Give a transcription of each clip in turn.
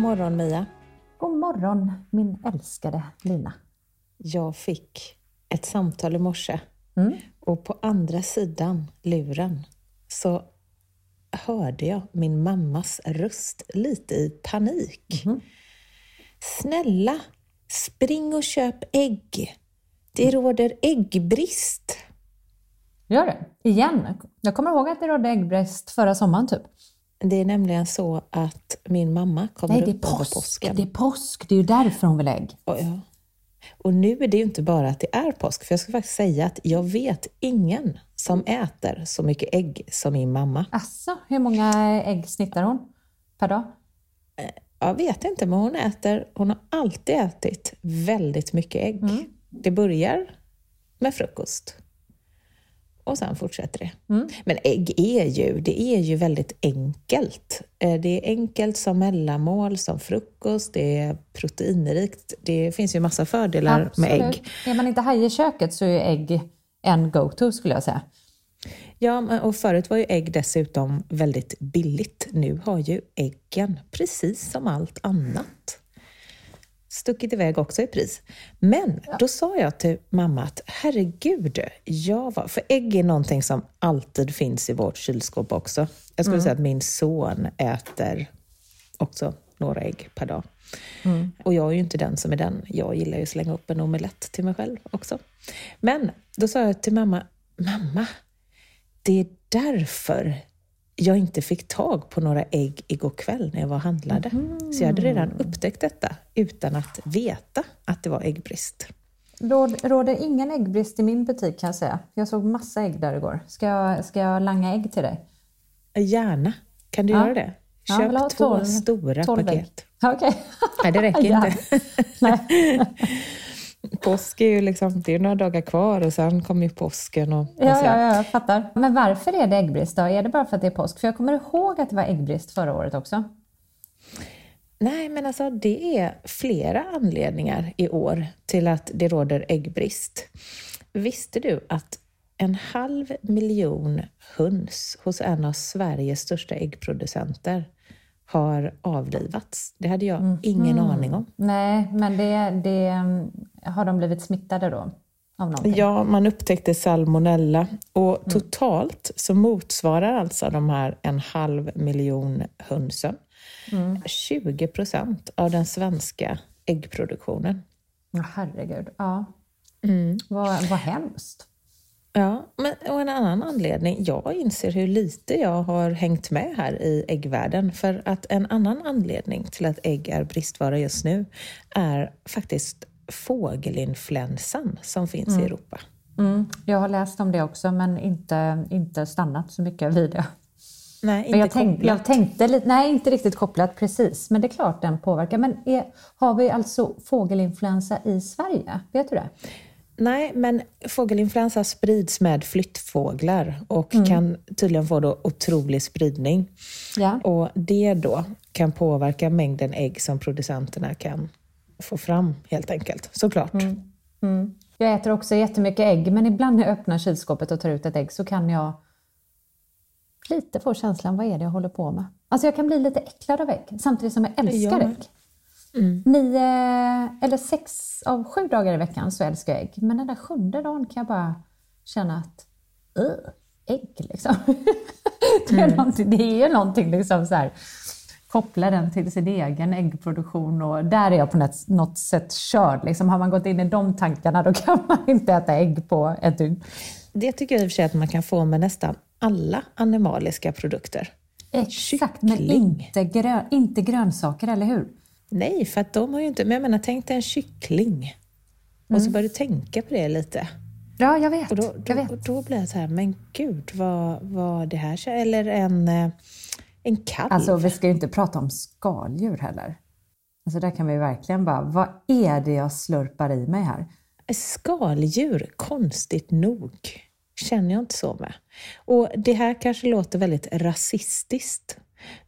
God morgon Mia. God morgon min älskade Lina. Jag fick ett samtal i morse Mm. och på andra sidan luren så hörde jag min mammas röst lite i panik. Mhm. Snälla, spring och köp ägg. Det råder äggbrist. Gör det? Igen? Jag kommer ihåg att det rådde äggbrist förra sommaren typ. Det är nämligen så att min mamma kommer Nej, det är upp påsk. påsken. Det är påsk, det är ju därför hon vill ägg. Och, ja. och nu är det ju inte bara att det är påsk, för jag ska faktiskt säga att jag vet ingen som äter så mycket ägg som min mamma. Alltså, hur många ägg snittar hon per dag? Jag vet inte, men hon äter, hon har alltid ätit väldigt mycket ägg. Det börjar med frukost. Och sen fortsätter det. Men ägg är ju, det är ju väldigt enkelt. Eh, Det är enkelt som mellanmål, som frukost, det är proteinrikt. Det finns ju massa fördelar med ägg. Är man inte haj i köket så är ägg en go-to skulle jag säga. Ja, och förut var ju ägg dessutom väldigt billigt. Nu har ju äggen, precis som allt annat, stuckit iväg också i pris. Men då sa jag till mamma att herregud, jag var, för ägg är någonting som alltid finns i vårt kylskåp också. Jag skulle säga att min son äter också några ägg per dag. Och jag är ju inte den som är den. Jag gillar ju att slänga upp en omelett till mig själv också. Men då sa jag till mamma, mamma, det är därför jag inte fick tag på några ägg igår kväll när jag var och handlade. Så jag hade redan upptäckt detta utan att veta att det var äggbrist. Råd, råder ingen äggbrist i min butik kan jag säga. Jag såg massa ägg där igår. Ska jag, ska jag langa ägg till dig? Gärna. Kan du Ja. göra det? Ja, Köp ha två tolv- stora tolv ägg. paket. Ja, Okej. Nej, det räcker Ja. inte. Påsk är ju liksom, det är några dagar kvar och sen kommer ju påsken. Och, Ja, så. ja, ja, jag fattar. Men varför är det äggbrist då? Är det bara för att det är påsk? För jag kommer ihåg att det var äggbrist förra året också. Nej, men alltså det är flera anledningar i år till att det råder äggbrist. Visste du att en halv miljon höns hos en av Sveriges största äggproducenter har avlivats? Det hade jag ingen aning om. Nej, men det, det, mm, har de blivit smittade då? Ja, man upptäckte salmonella och totalt så motsvarar alltså de här en halv miljon hönsen 20 procent av den svenska äggproduktionen. Ja, herregud. Ja. Vad, vad hemskt. Ja, men, och en annan anledning. Jag inser hur lite jag har hängt med här i äggvärlden. För att en annan anledning till att ägg är bristvara just nu är faktiskt fågelinfluensan som finns i Europa. Mm. Jag har läst om det också, men inte, inte stannat så mycket vid det. Nej, inte Men jag, tänk, jag tänkte lite, nej inte riktigt kopplat precis, men det är klart den påverkar. Men är, har vi alltså fågelinfluensa i Sverige? Vet du det? Nej, men fågelinfluensa sprids med flyttfåglar och kan tydligen få då otrolig spridning. Ja. Och det då kan påverka mängden ägg som producenterna kan få fram helt enkelt, såklart. Mm. Jag äter också jättemycket ägg, men ibland när jag öppnar kylskåpet och tar ut ett ägg så kan jag lite få känslan, vad är det jag håller på med? Alltså jag kan bli lite äcklad av ägg, samtidigt som jag älskar Jag ägg. Nio eller sex av sju dagar i veckan så älskar jag ägg, men den där sjunde dagen kan jag bara känna att "Ugh, ägg liksom. det, är någonting, det är ju någonting liksom så här koppla den till sin egen äggproduktion och där är jag på något, sätt körd. Liksom, har man gått in i de tankarna då kan man inte äta ägg på ett dygn. Det tycker jag i och för sig att man kan få med nästan alla animaliska produkter. Exakt, men Kyckling. inte, grö, inte grönsaker, eller hur? Nej, för att de har ju inte... Men jag menar, tänk dig en kyckling. Och så börjar du tänka på det lite. Ja, jag vet. Och då, jag då, vet. då blir jag så här, men gud vad, vad det här Eller en, eh, en kalv. Alltså, vi ska ju inte prata om skaldjur heller. Alltså, där kan vi verkligen bara, vad är det jag slurpar i mig här? Skaldjur, konstigt nog, känner jag inte så med. Och det här kanske låter väldigt rasistiskt,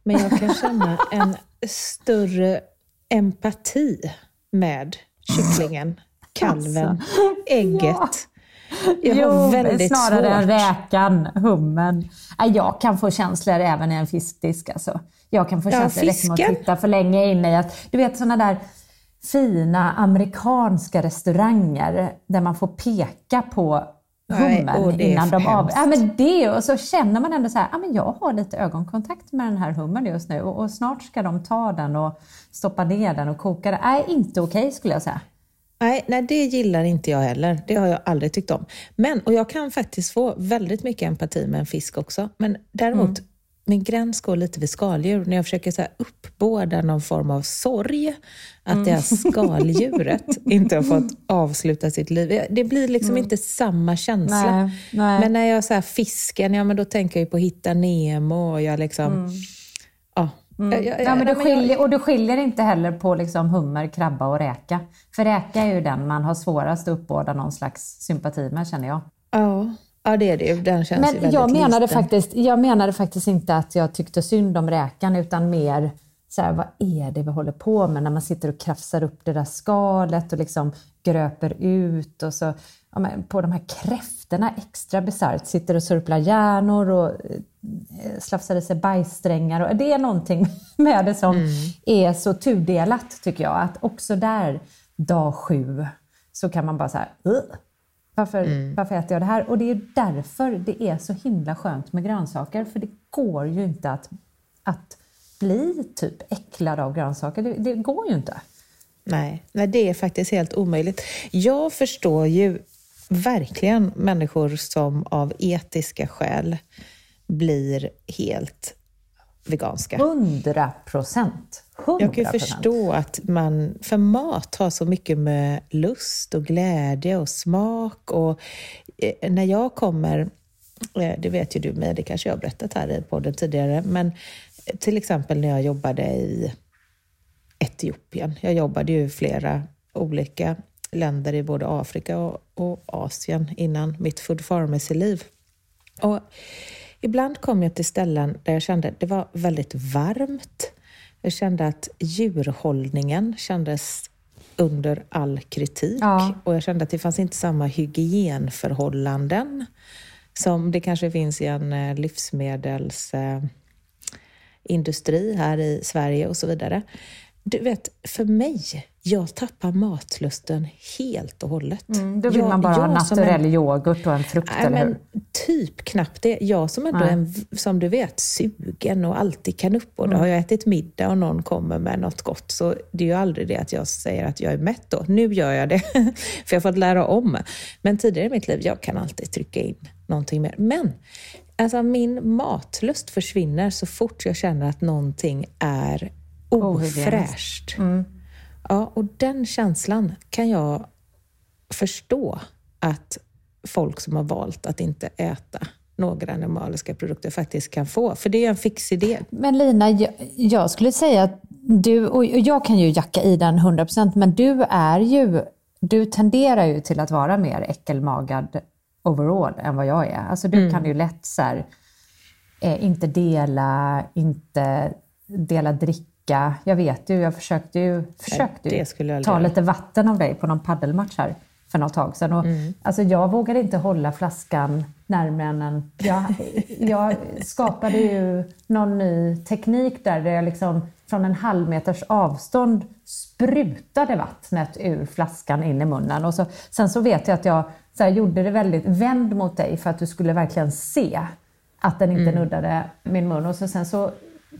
men jag kan känna en större empati med kycklingen, kalven, Alltså, ägget. Ja. Jag har väldigt snarare svårt. räkan, hummen. Nej, Jag kan få känslor även i en fiskdisk. Alltså. Jag kan få Ja, känslor direkt med att fisken. titta för länge in i att, du vet sådana där fina amerikanska restauranger där man får peka på Nej, hummen det är innan de av... Ja, men det, och så känner man ändå så här, ja, men jag har lite ögonkontakt med den här hummen just nu och, och snart ska de ta den och stoppa ner den och koka den. Nej, inte okej skulle jag säga. Nej, nej, det gillar inte jag heller. Det har jag aldrig tyckt om. Men, och jag kan faktiskt få väldigt mycket empati med en fisk också. Men däremot, min gräns går lite vid skaldjur. När jag försöker så här uppbåda någon form av sorg, att det här skaldjuret inte har fått avsluta sitt liv. Det blir liksom inte samma känsla. Nej, nej. Men när jag så här, fisken, ja men då tänker jag på Hitta Nemo och jag liksom... Ja, Jag- jag- Ja, men du skiljer, och du skiljer inte heller på liksom hummer, krabba och räka. För räka är ju den man har svårast att uppbåda någon slags sympati med känner jag. Ja, ja, det är det ju. Den känns ju Men väldigt jag menade, faktiskt, jag menade faktiskt inte att jag tyckte synd om räkan utan mer så här, vad är det vi håller på med när man sitter och krafsar upp det där skalet och liksom gröper ut och så ja, på de här kräftorna extra bisarrt sitter och surplar hjärnor och eh, slafsar i sig bajssträngar. Och det är någonting med det som är så tudelat tycker jag. Att också där, dag sju, så kan man bara säga varför, varför äter jag det här? Och det är därför det är så himla skönt med grönsaker. För det går ju inte att, att bli typ äcklad av grönsaker. Det, det går ju inte. Nej, nej, det är faktiskt helt omöjligt. Jag förstår ju verkligen människor som av etiska skäl blir helt veganska. Hundra procent. Jag kan ju förstå att man för mat har så mycket med lust och glädje och smak. Och eh, när jag kommer, eh, det vet ju du med, det kanske jag har berättat här i podden tidigare, men eh, till exempel när jag jobbade i Etiopien. Jag jobbade ju flera olika länder i både Afrika och, och Asien innan mitt food pharmacy-liv. Och ibland kom jag till ställen där jag kände att det var väldigt varmt. Jag kände att djurhållningen kändes under all kritik. Ja. Och jag kände att det fanns inte samma hygienförhållanden som det kanske finns i en eh, livsmedels... Eh, här i Sverige och så vidare. Du vet, för mig, jag tappar matlusten helt och hållet. Mm, då vill jag, man bara ha naturell en- yoghurt och en frukt, Nej, eller hur? typ knappt det. Jag som ändå är, som du vet, sugen och alltid kan uppbåda. Mm. Har jag ätit middag och någon kommer med något gott så det är ju aldrig det att jag säger att jag är mätt då. Nu gör jag det, för jag har fått lära om. Men tidigare i mitt liv, jag kan alltid trycka in någonting mer. Men alltså, min matlust försvinner så fort jag känner att någonting är ofräscht. Ja, och den känslan kan jag förstå att folk som har valt att inte äta några animaliska produkter faktiskt kan få. För det är en fix idé. Men Lina, jag, jag skulle säga att du, och jag kan ju jacka i den 100%, men du är ju, du tenderar ju till att vara mer äckelmagad overall än vad jag är. Alltså du kan ju lätt så här, eh, inte dela, inte dela dricka. Jag vet ju, jag försökte ju, försökte ju ta göra. lite vatten av dig på någon paddelmatch här för något tag sedan. Och, alltså, jag vågade inte hålla flaskan närmare än en... Jag, jag skapade ju någon ny teknik där, där jag liksom från en halv meters avstånd sprutade vattnet ur flaskan in i munnen. Och så, sen så vet jag att jag så här, gjorde det väldigt vänd mot dig för att du skulle verkligen se att den inte nuddade min mun. Och så sen så,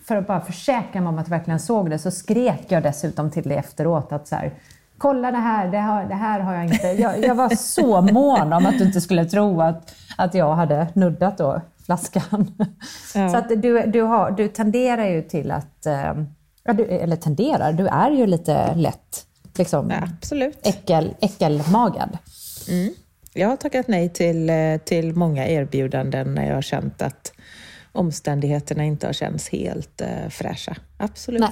för att bara försäkra mig om att jag verkligen såg det, så skrek jag dessutom till dig efteråt att så här, kolla det här, det här, det här har jag inte. Jag, jag var så mån om att du inte skulle tro att, att jag hade nuddat då flaskan. Ja. Så att du, du, har, du tenderar ju till att, eh, ja, du, eller tenderar, du är ju lite lätt liksom, Ja, absolut. äckel, äckelmagad. Jag har tackat nej till, eh, till många erbjudanden när jag har känt att omständigheterna inte har känts helt eh, fräscha. Absolut. Nej.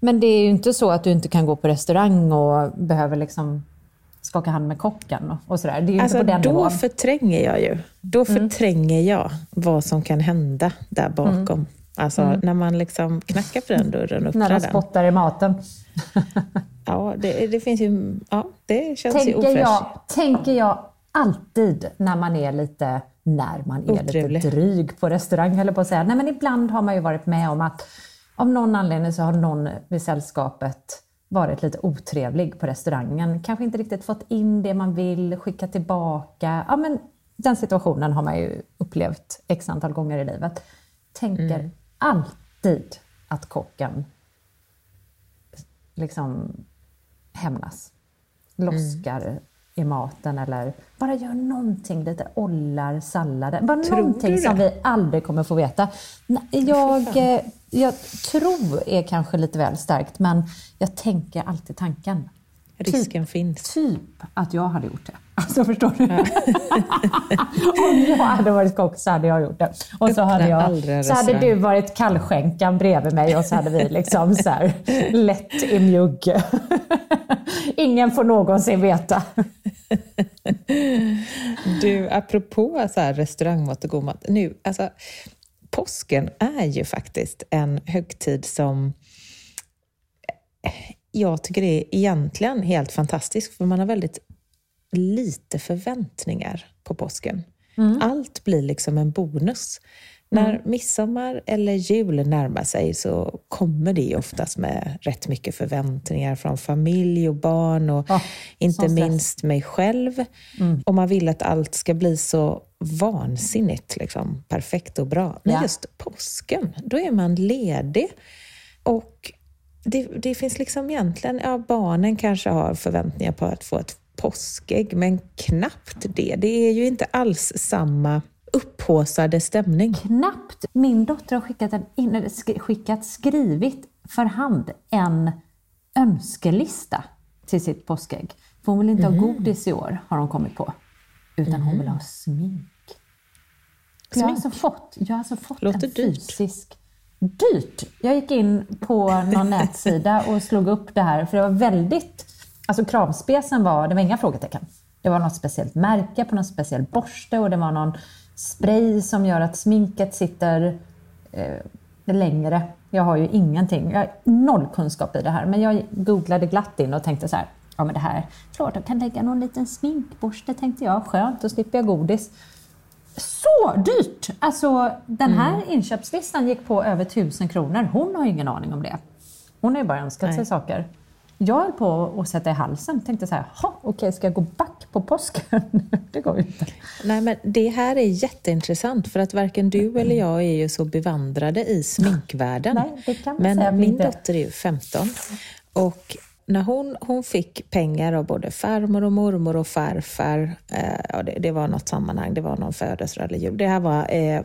Men det är ju inte så att du inte kan gå på restaurang och behöver liksom skaka hand med kocken och, och sådär. Det är ju Alltså, inte på den då nivån. förtränger jag ju. Då Mm. förtränger jag vad som kan hända där bakom. Alltså när man liksom knackar på den dörren och Mm. När de öppnar den. spottar i maten. Ja, det, det finns ju... Ja, det känns ju Tänker ofräscht. jag, tänker jag alltid när man är lite när man är Otrevlig. lite dryg på restaurang, eller på att säga. Nej, men ibland har man ju varit med om att av någon anledning så har någon vid sällskapet varit lite otrevlig på restaurangen. Kanske inte riktigt fått in det man vill, skicka tillbaka. Ja, men den situationen har man ju upplevt x antal gånger i livet. Tänker Mm. alltid att kocken liksom hämnas. Loskar i maten eller bara gör någonting, lite ollar, sallader. Bara Tror någonting som vi aldrig kommer få veta. Jag, eh, jag tror är kanske lite väl starkt, men jag tänker alltid tanken. Risken finns. Typ att jag hade gjort det. Alltså förstår du? Om jag hade varit kock så hade jag gjort det. Och så hade, jag, så hade du varit kallskänkan bredvid mig och så hade vi liksom så här, lätt i mjugg. Ingen får någonsin veta. Du, apropå så här restaurangmat och god mat. Nu, alltså, påsken är ju faktiskt en högtid som jag tycker är egentligen helt fantastisk, för man har väldigt lite förväntningar på påsken. Allt blir liksom en bonus. När midsommar eller jul närmar sig så kommer det oftast med rätt mycket förväntningar från familj och barn och Ja, inte minst mig själv. Och man vill att allt ska bli så vansinnigt liksom, perfekt och bra. Men Ja. just påsken, då är man ledig. Och det, det finns liksom egentligen, ja barnen kanske har förväntningar på att få ett påskägg, men knappt det. Det är ju inte alls samma upphaussade stämning. Knappt. Min dotter har skickat, en, skickat skrivit för hand en önskelista till sitt påskägg. För hon vill inte Mhm. ha godis i år, har hon kommit på. Utan hon vill ha smink. Jag har alltså fått, jag har alltså fått Låter en fysisk... Dyrt! Jag gick in på någon nätsida och slog upp det här, för det var väldigt... Alltså kravspecen var, det var inga frågetecken. Det var något speciellt märke på någon speciell borste och det var någon spray som gör att sminket sitter eh, längre. Jag har ju ingenting, jag har noll kunskap i det här, men jag googlade glatt in och tänkte så här, ja men det här, klart jag kan lägga någon liten sminkborste tänkte jag, skönt, då slipper jag godis. Så dyrt! Alltså den här Mm. inköpslistan gick på över tusen kronor. Hon har ju ingen aning om det. Hon har ju bara önskat Nej. sig saker. Jag höll på att sätta i halsen. Tänkte så här, "Ha, okej, ska jag gå back på påsken? det går ju inte. Nej, men det här är jätteintressant för att varken du eller jag är ju så bevandrade i sminkvärlden. Nej, men min inte dotter är ju 15 och när hon, hon fick pengar av både farmor och mormor och farfar, eh, ja, det, det var något sammanhang, det var någon födelsedag eller jul. Det här var eh,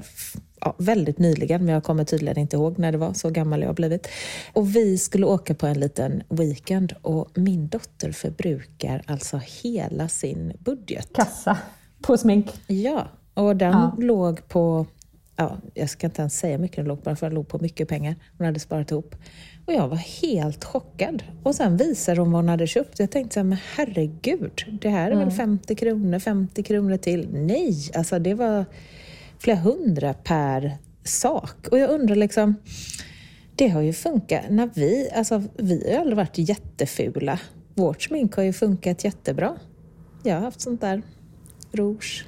ja, väldigt nyligen, men jag kommer tydligen inte ihåg när det var, så gammal jag har blivit. Och vi skulle åka på en liten weekend och min dotter förbrukar alltså hela sin budget. Kassa på smink. Ja, och den Ja. låg på, ja, jag ska inte ens säga mycket den låg på, för den låg på mycket pengar. Hon hade sparat ihop. Och jag var helt chockad. Och sen visade hon vad hon hade köpt. Jag tänkte så här, men herregud, det här är väl 50 kronor, 50 kronor till? Nej, alltså det var flera hundra per sak. Och jag undrar liksom, det har ju funkat när vi, alltså vi har ju aldrig varit jättefula. Vårt smink har ju funkat jättebra. Jag har haft sånt där rouge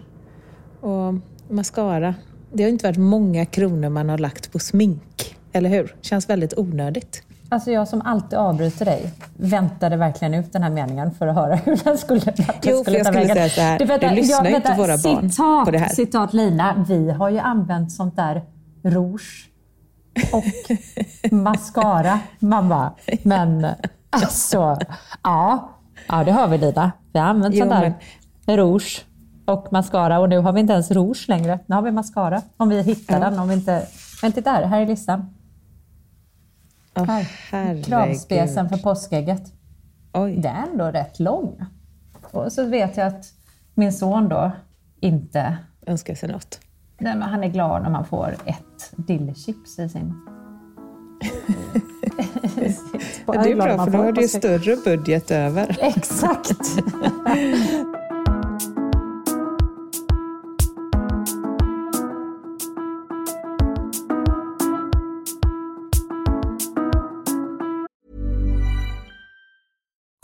och mascara. Det har inte varit många kronor man har lagt på smink, eller hur? Känns väldigt onödigt. Alltså jag som alltid avbryter dig väntade verkligen ut den här meningen för att höra hur den skulle, vart den Jo, för jag ta skulle vägen. säga så här, vänta, du lyssnar ju vänta, inte våra barn citat, på det här. Citat Lina, vi har ju använt sånt där rouge och mascara, mamma. Men alltså, ja, ja det har vi Lina. Vi har använt Jo, sånt där rouge och mascara och nu har vi inte ens rouge längre. Nu har vi mascara. Om vi hittar Ja. den. Om vi inte... Men titta här, här är listan. Herregud. Kravspecen för påskägget. Oj. Det är ändå rätt lång. Och så vet jag att min son då inte... Önskar sig något. Nej, men han är glad när man får ett dillchips i sin... Det är bra, för då har du ju större budget över. Exakt!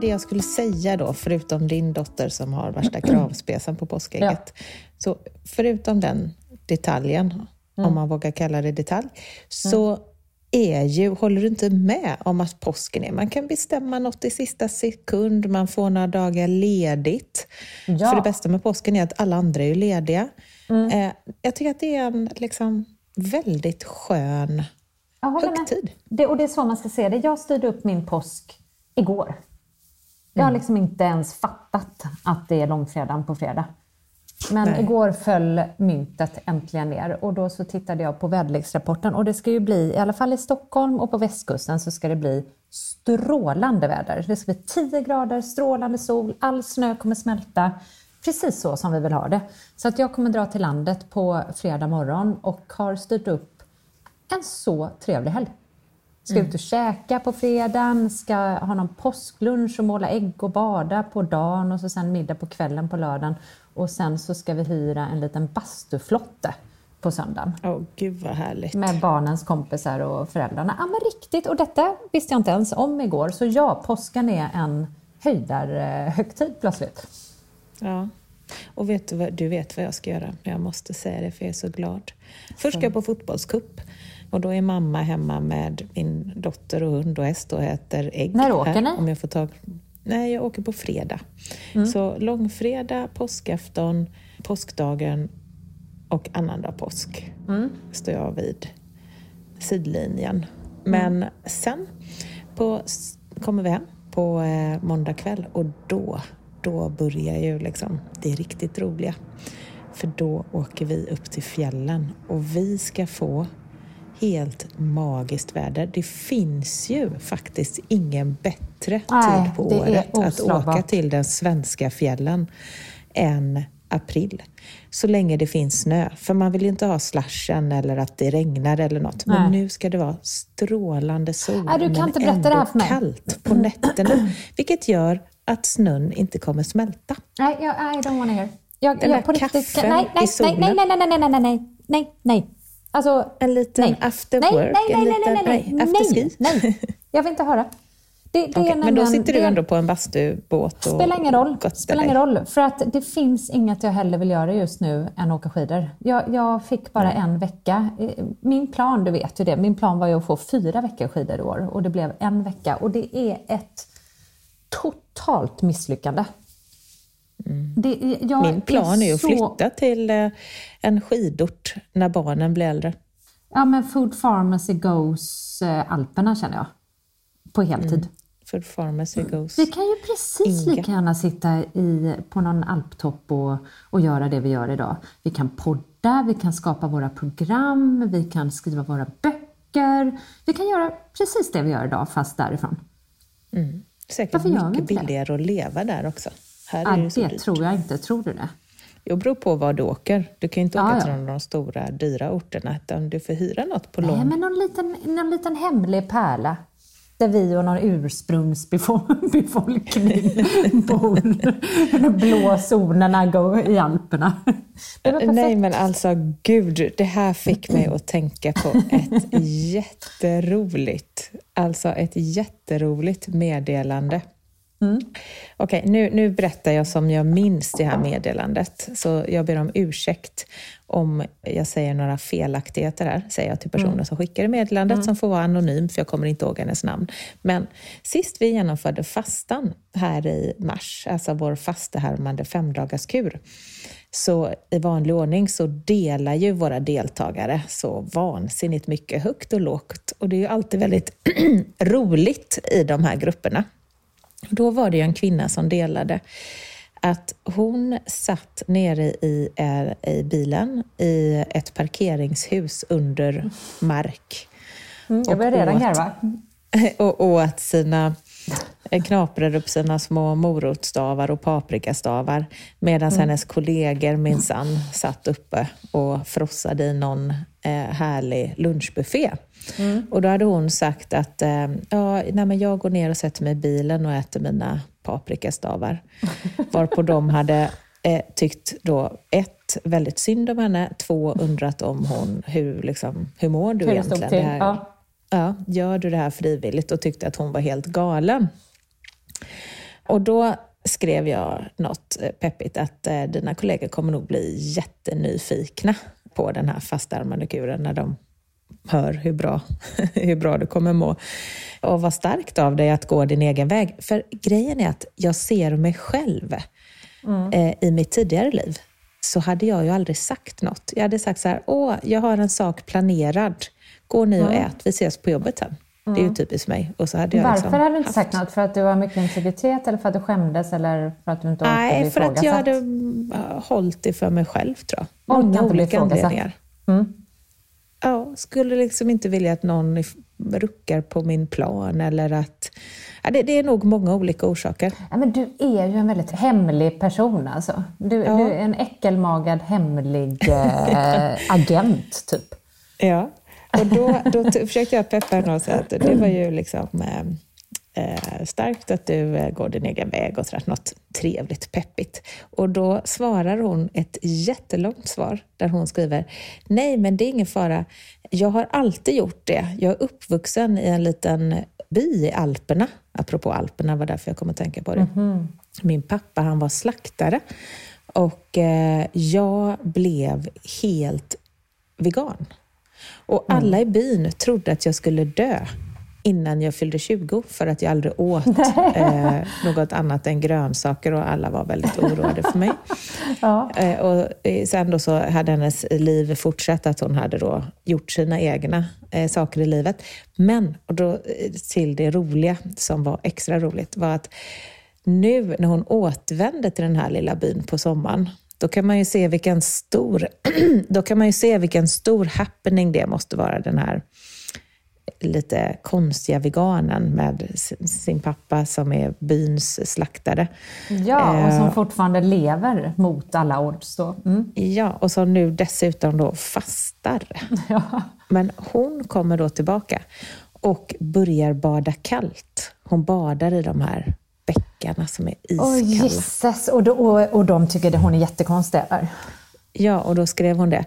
Det jag skulle säga då, förutom din dotter som har värsta kravspecen på påskägget. Så förutom den detaljen, om man vågar kalla det detalj, så är ju, håller du inte med om att påsken är, man kan bestämma något i sista sekund, man får några dagar ledigt. Ja. För det bästa med påsken är att alla andra är ju lediga. Eh, jag tycker att det är en liksom, väldigt skön högtid. Det, och det är så man ska se det. Jag styrde upp min påsk igår. Jag har liksom inte ens fattat att det är långfredagen på fredag. Men Nej. igår föll myntet äntligen ner och då så tittade jag på väderleksrapporten och det ska ju bli, i alla fall i Stockholm och på västkusten, så ska det bli strålande väder. Det ska bli 10 grader, strålande sol, all snö kommer smälta. Precis så som vi vill ha det. Så att jag kommer dra till landet på fredag morgon och har styrt upp en så trevlig helg. Ska ut och käka på fredagen, ska ha någon påsklunch och måla ägg och bada på dagen och så sen middag på kvällen på lördagen. Och sen så ska vi hyra en liten bastuflotte på söndagen Åh, gud vad härligt. med barnens kompisar och föräldrarna. Ja men riktigt, och detta visste jag inte ens om igår. Så ja, påsken är en höjdarhögtid plötsligt. Ja. Och vet du, vad, du vet vad jag ska göra, jag måste säga det för jag är så glad. Först ska jag på fotbollscup och då är mamma hemma med min dotter och hund och häst och äter ägg. När åker här, ni? Om jag får tag... Nej, jag åker på fredag. Så långfredag, påskafton, påskdagen och annandag påsk står jag vid sidlinjen. Men sen på, kommer vi hem på eh, måndag kväll och då, då börjar ju liksom det riktigt roliga. För då åker vi upp till fjällen och vi ska få helt magiskt väder. Det finns ju faktiskt ingen bättre Nej, tid på året att åka till den svenska fjällen än april. Så länge det finns snö. För man vill ju inte ha slashen eller att det regnar eller något. Nej. Men nu ska det vara strålande sol, Nej, du kan men inte berätta ändå det här för mig. kallt på nätterna. Vilket gör att snön inte kommer smälta. Nej, I, I don't to hear. Jag, den jag, där kaffen nej, nej, i solen. Nej, nej, nej, nej, nej, nej, nej, nej. Alltså, En liten nej. after nej, work, nej, nej, nej, liten- nej, nej, nej, afterski. nej, nej. Jag vill inte höra. Det, det är men då sitter du ändå på en bastubåt och Spelar ingen roll. Spelar ingen roll. För att det finns inget jag hellre vill göra just nu än åka skidor. Jag, jag fick bara en vecka. Eh, Min plan, du vet ju det, min plan var ju att få fyra veckor skidor i år och det blev en vecka. Och det är ett totalt misslyckande. Det, jag Min plan är ju att så- flytta till eh, en skidort när barnen blir äldre. Ja, men Food Pharmacy Goes eh, Alperna känner jag. På heltid. Food Pharmacy Goes. Vi kan ju precis Inga. lika gärna sitta i, på någon alptopp och, och göra det vi gör idag. Vi kan podda, vi kan skapa våra program, vi kan skriva våra böcker. Vi kan göra precis det vi gör idag fast därifrån. Säkert Varför mycket det? billigare att leva där också. Här Ja, är det så det dyrt. tror jag inte. Tror du det? Det beror på var du åker. Du kan ju inte åka ja. till någon av de stora dyra orterna, utan du får hyra något på Nej, lån. men någon liten, någon liten hemlig pärla. Där vi och någon ursprungsbefolkning bor. De blå zonerna i Alperna. Nej, men alltså gud, det här fick mig att tänka på ett jätteroligt, alltså ett jätteroligt meddelande. Okej, nu, nu berättar jag som jag minns det här meddelandet, så jag ber om ursäkt om jag säger några felaktigheter här, säger jag till personen som skickade meddelandet, som får vara anonym, för jag kommer inte ihåg hennes namn. Men sist vi genomförde fastan här i mars, alltså vår fastehärmande femdagarskur, så i vanlig ordning så delar ju våra deltagare så vansinnigt mycket högt och lågt. Och det är ju alltid väldigt roligt i de här grupperna. Då var det en kvinna som delade att hon satt nere i, eh, i bilen i ett parkeringshus under mark Mm, jag börjar redan garva. och åt sina, eh, knaprade upp sina små morotstavar och paprikastavar medan hennes kollegor minsann satt uppe och frossade i någon eh, härlig lunchbuffé. Och då hade hon sagt att eh, ja, nej, men jag går ner och sätter mig i bilen och äter mina paprikastavar. Varpå de hade eh, tyckt då ett, väldigt synd om henne, två, undrat om hon, hur, liksom, hur mår du Hur egentligen? Det här, ja. ja, gör du det här frivilligt? Och tyckte att hon var helt galen. Och då skrev jag något eh, peppigt att eh, dina kollegor kommer nog bli jättenyfikna på den här fastarmande kuren när de hör hur bra, hur bra du kommer må. Och vad starkt av dig att gå din egen väg. För grejen är att jag ser mig själv eh, i mitt tidigare liv. Så hade jag ju aldrig sagt något. Jag hade sagt så här, åh, jag har en sak planerad. Gå ni och ät, vi ses på jobbet sen. Det är ju typiskt mig. Och så hade jag Varför liksom hade du inte haft- sagt något? För att du har mycket integritet eller för att du skämdes eller för att du inte orkade Nej, bli för att jag hade uh, hållit det för mig själv tror jag. Många olika anledningar. Mm. Ja, skulle liksom inte vilja att någon ruckar på min plan eller att... Ja, det, det är nog många olika orsaker. Ja, men du är ju en väldigt hemlig person alltså. Du, Ja. du är en äckelmagad hemlig eh, agent typ. Ja, och då, då försökte jag peppa henne och säga att det var ju liksom eh, eh, starkt att du eh, går din egen väg och sådär, något trevligt, peppigt. Och då svarar hon ett jättelångt svar där hon skriver Nej, men det är ingen fara. Jag har alltid gjort det. Jag är uppvuxen i en liten by i Alperna. Apropå Alperna var därför jag kom att tänka på det. Min pappa han var slaktare och eh, jag blev helt vegan. Och alla i byn trodde att jag skulle dö innan jag fyllde 20 för att jag aldrig åt eh, något annat än grönsaker och alla var väldigt oroade för mig. Ja. Eh, och eh, sen då så hade hennes liv fortsatt att hon hade då gjort sina egna eh, saker i livet. Men, och då eh, till det roliga som var extra roligt, var att nu när hon återvände till den här lilla byn på sommaren, då kan man ju se vilken stor, då kan man ju se vilken stor happening det måste vara, den här lite konstiga veganen med sin- pappa som är byns slaktare. ja, och som Eh, fortfarande lever mot alla odds då. Mm. Ja, och som nu dessutom då fastar. Men hon kommer då tillbaka och börjar bada kallt. Hon badar i de här bäckarna som är iskalla. gisses! Och, då, och, och de tycker att hon är jättekonstig eller? Ja, och då skrev hon det.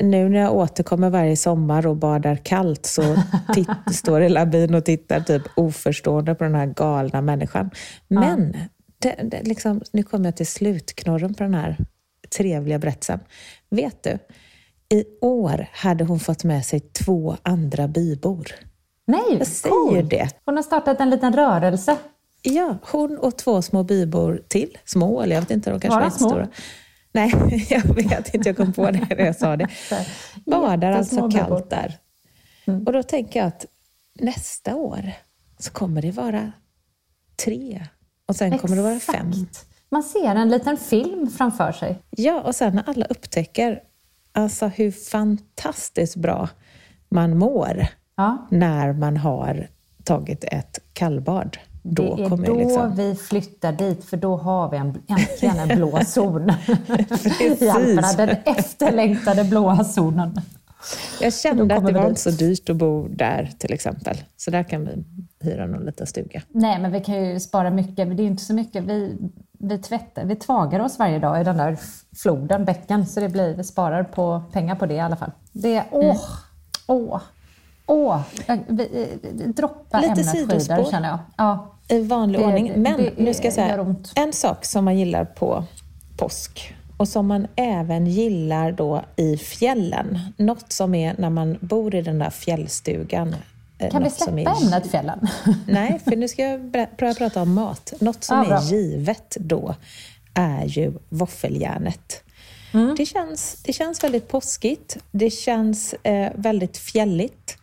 Nu när jag återkommer varje sommar och badar kallt så står hela byn och tittar typ oförstående på den här galna människan. Men, det, det, liksom, nu kommer jag till slutknorren på den här trevliga berättelsen. Vet du? I år hade hon fått med sig två andra bybor. Nej, Jag säger det. Hon har startat en liten rörelse. Ja, hon och två små bybor till. Små, eller jag vet inte, de kanske Var var små? stora. Nej, jag vet inte. Jag kom på det när jag sa det. Badar alltså kallt där. Och då tänker jag att nästa år så kommer det vara tre. Och sen kommer det vara fem. Exakt. Man ser en liten film framför sig. Ja, och sen när alla upptäcker alltså hur fantastiskt bra man mår Ja. när man har tagit ett kallbad. Då det är kommer då liksom... vi flyttar dit, för då har vi en, äntligen en blå zon i Alperna. Den efterlängtade blåa zonen. Jag kände att det var dit. inte så dyrt att bo där till exempel. Så där kan vi hyra någon liten stuga. Nej, men vi kan ju spara mycket. Det är inte så mycket. Vi, vi tvättar, vi tvagar oss varje dag i den där floden, bäcken, så det blir, vi sparar på pengar på det i alla fall. Det är, åh, åh, åh. Vi- vi- Droppa Lite ämnet sidospår. skidor känner jag. Ja. I vanlig Det- ordning. Men det nu ska jag säga, en sak som man gillar på påsk och som man även gillar då i fjällen. Något som är när man bor i den där fjällstugan. eh, Kan vi släppa är- ämnet fjällen? Nej, för nu ska jag börja prata om mat. Något som Ja, är givet då är ju våffeljärnet. Mm. Det, känns, det känns väldigt påskigt. Det känns eh, väldigt fjälligt.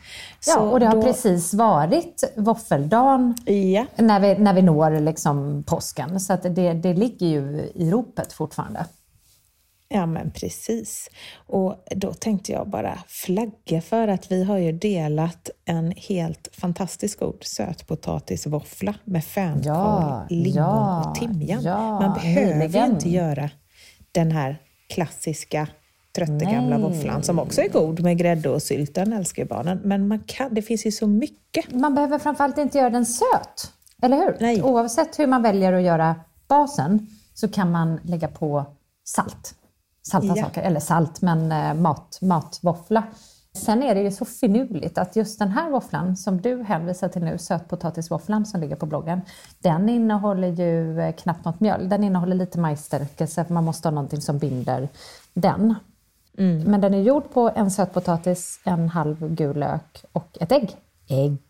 Ja, Så och det har då- precis varit våffeldagen Ja, när vi, när vi når liksom påsken. Så att det, det ligger ju i ropet fortfarande. Ja, men precis. Och då tänkte jag bara flagga för att vi har ju delat en helt fantastisk god sötpotatisvåffla med fänkål, Ja, lingon ja, och timjan. ja, Man behöver ju inte göra den här klassiska trötta Nej. gamla våfflan som också är god med grädde och sylt. Den älskar ju barnen. Men man kan, det finns ju så mycket. Man behöver framförallt inte göra den söt, eller hur? Nej. Oavsett hur man väljer att göra basen så kan man lägga på salt. Salta Ja. saker, eller salt, men eh, mat, matvåffla. Sen är det ju så finurligt att just den här våfflan som du hänvisar till nu, sötpotatisvåfflan som ligger på bloggen, den innehåller ju eh, knappt något mjöl. Den innehåller lite majsstärkelse man måste ha någonting som binder den. Men den är gjord på en sötpotatis, en halv gul lök och ett ägg. Ägg.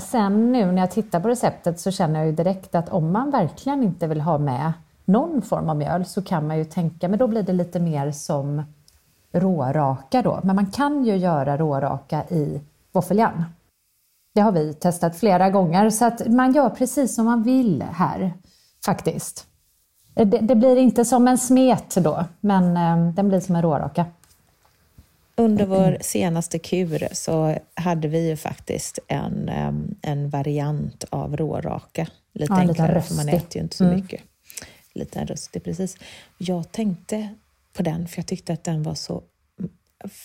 Sen nu när jag tittar på receptet så känner jag ju direkt att om man verkligen inte vill ha med någon form av mjöl så kan man ju tänka, men då blir det lite mer som råraka då. Men man kan ju göra råraka i våffeljärn. Det har vi testat flera gånger så att man gör precis som man vill här faktiskt. Det, det blir inte som en smet då, men eh, den blir som en råraka. Under vår senaste kur så hade vi ju faktiskt en, em, en variant av råraka. Lite Ja, enklare, för man äter ju inte så mycket. Lite en röstig, precis. Jag tänkte på den, för jag tyckte att den var så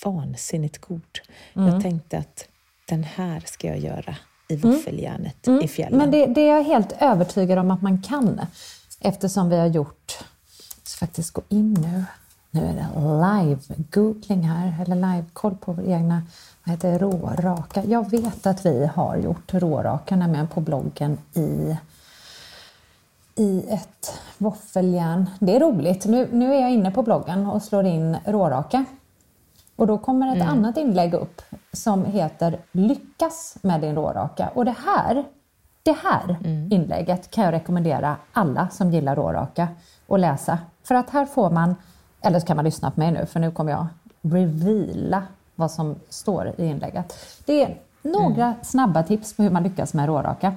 vansinnigt god. Jag tänkte att den här ska jag göra i våffeljärnet i fjällen. Men det, det är jag helt övertygad om att man kan. Eftersom vi har gjort, jag ska faktiskt gå in nu, nu är det live-googling här, eller live-koll på vår egna, vad heter det, råraka. Jag vet att vi har gjort råraka nämligen på bloggen i i ett våffeljärn. Det är roligt. Nu, nu är jag inne på bloggen och slår in råraka. Och då kommer ett annat inlägg upp som heter Lyckas med din råraka. Och det här, det här inlägget kan jag rekommendera alla som gillar råraka att läsa. För att här får man, eller så kan man lyssna på mig nu för nu kommer jag reveala vad som står i inlägget. Det är några snabba tips på hur man lyckas med råraka.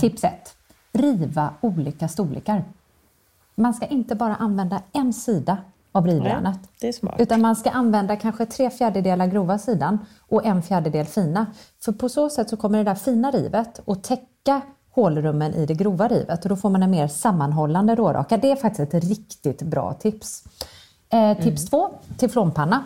Tips 1. Riva olika storlekar. Man ska inte bara använda en sida av rivjärnet. Utan man ska använda kanske tre fjärdedelar grova sidan och en fjärdedel fina. För på så sätt så kommer det där fina rivet att täcka hålrummen i det grova rivet och då får man en mer sammanhållande råraka. Det är faktiskt ett riktigt bra tips. Eh, tips två, teflonpanna.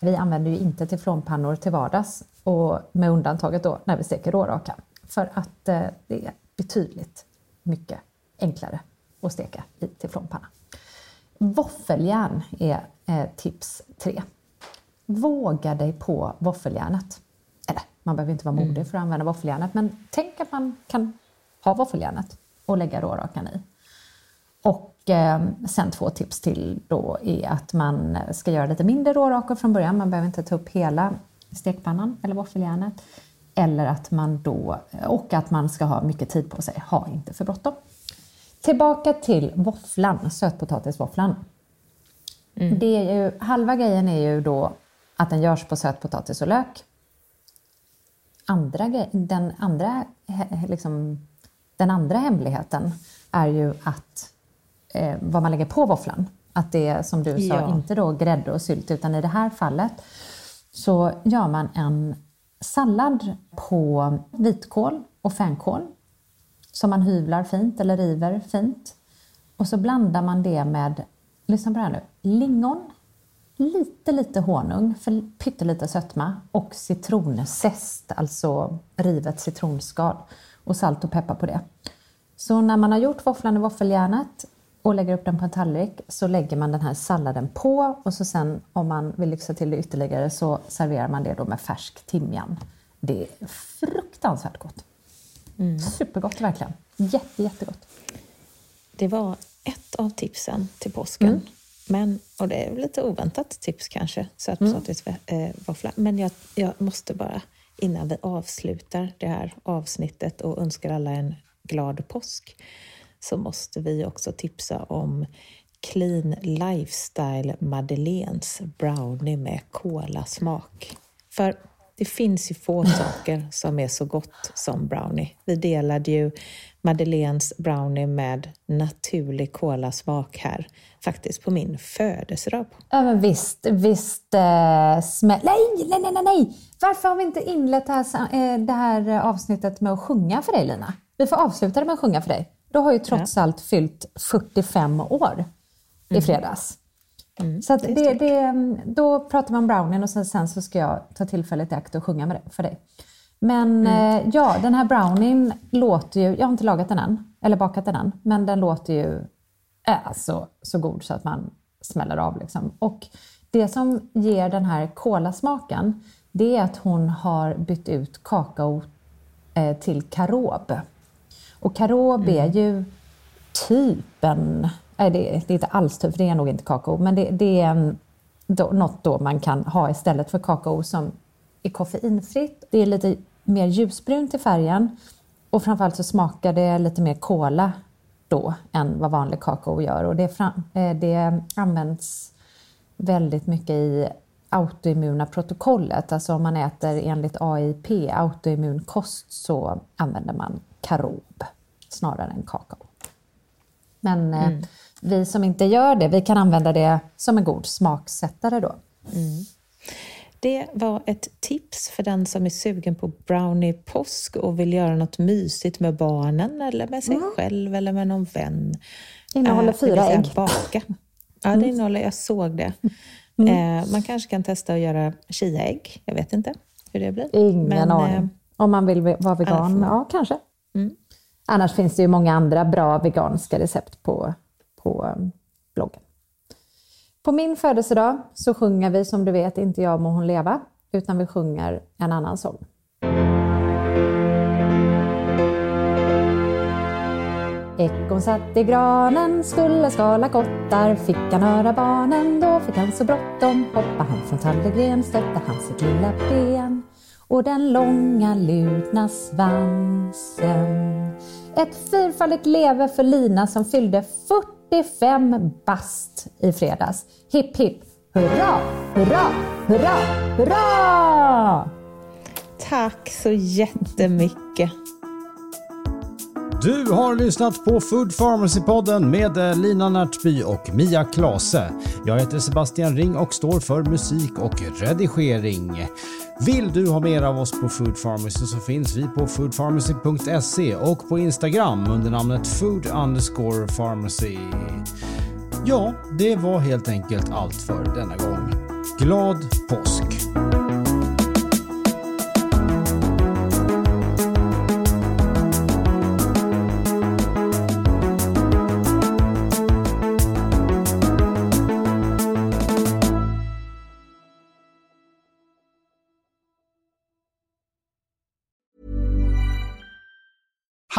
Vi använder ju inte teflonpannor till vardags och med undantaget då när vi steker råraka. För att eh, det är betydligt mycket enklare att steka i teflonpanna. Våffeljärn är eh, tips tre. Våga dig på våffeljärnet. Eller, man behöver inte vara modig för att använda våffeljärnet, men tänk att man kan ha våffeljärnet och lägga rårakan i. Och eh, sen två tips till då är att man ska göra lite mindre rårakor från början. Man behöver inte ta upp hela stekpannan eller våffeljärnet. Eller att man då, och att man ska ha mycket tid på sig. Ha inte för bråttom. Tillbaka till våfflan, sötpotatisvåfflan. Det är ju, halva grejen är ju då att den görs på sötpotatis och lök. Andra, grej- den, andra, liksom, den andra hemligheten är ju att eh, vad man lägger på våfflan. Att det är som du sa, Ja. inte då grädde och sylt utan i det här fallet så gör man en sallad på vitkål, och fänkål som man hyvlar fint eller river fint. Och så blandar man det med, lyssna på det här nu, lingon, lite lite honung för pyttelite sötma och citronzest, alltså rivet citronskal och salt och peppar på det. Så när man har gjort våfflan i våffeljärnet och lägger upp den på en tallrik så lägger man den här salladen på och så sen om man vill lyxa till det ytterligare så serverar man det då med färsk timjan. Det är fruktansvärt gott. Mm. Supergott verkligen. Jätte, jättegott. Det var ett av tipsen till påsken. Mm. Men, och det är lite oväntat tips kanske, sötpotatisvåffla. Mm. Men jag, jag måste bara, innan vi avslutar det här avsnittet och önskar alla en glad påsk, så måste vi också tipsa om Clean Lifestyle Madeleines brownie med kolasmak. För det finns ju få saker som är så gott som brownie. Vi delade ju Madeleines brownie med naturlig kolasmak här, faktiskt på min födelsedag. Ja men visst, visst eh, smäll... Nej, nej, nej, nej! Varför har vi inte inlett det här, eh, det här avsnittet med att sjunga för dig Lina? Vi får avsluta det med att sjunga för dig. Du har ju trots allt fyllt 45 år i mm. fredags. Mm, så det, det, då pratar man brownien och sen, sen, så ska jag ta tillfället i akt och sjunga med det, för dig. Men mm. eh, ja, den här brownien låter ju, jag har inte lagat den än, eller bakat den än, men den låter ju äh, så, så god så att man smäller av. Liksom. Och det som ger den här kolasmaken, det är att hon har bytt ut kakao eh, till karob. Och karob mm. är ju typ en Nej, det, det, är inte alls typ, för det är nog inte kakao, men det, det är en, då, något då man kan ha istället för kakao som är koffeinfritt. Det är lite mer ljusbrunt i färgen och framförallt så smakar det lite mer kola då än vad vanlig kakao gör. Och det, fram, eh, det används väldigt mycket i autoimmuna protokollet. Alltså om man äter enligt AIP, autoimmun kost, så använder man karob snarare än kakao. Men eh, mm vi som inte gör det, vi kan använda det som en god smaksättare då. Mm. Det var ett tips för den som är sugen på brownie påsk och vill göra något mysigt med barnen eller med sig mm. själv eller med någon vän. Innehåller äh, fyra ägg. Baka. Ja, det mm. innehåller, jag såg det. Mm. Eh, man kanske kan testa att göra chiaägg. Jag vet inte hur det blir. Ingen Men, aning. Eh, Om man vill vara vegan, ja kanske. Mm. Annars finns det ju många andra bra veganska recept på på um, bloggen. På min födelsedag så sjunger vi som du vet inte jag må hon leva, utan vi sjunger en annan sång. Ekon satt i granen, skulle skala kottar. Fick han höra barnen, då fick han så bråttom. Hoppa han från tallegren, stötte han sitt lilla ben och den långa lutna svansen. Ett fyrfaldigt leve för Lina som fyllde 40 45 bast i fredags. Hipp hipp hurra, hurra, hurra, hurra! Tack så jättemycket. Du har lyssnat på Food Pharmacy-podden med Lina Närtby och Mia Klase. Jag heter Sebastian Ring och står för musik och redigering. Vill du ha mer av oss på Food Pharmacy så finns vi på foodpharmacy.se och på Instagram under namnet food underscore pharmacy. Ja, det var helt enkelt allt för denna gång. Glad påsk!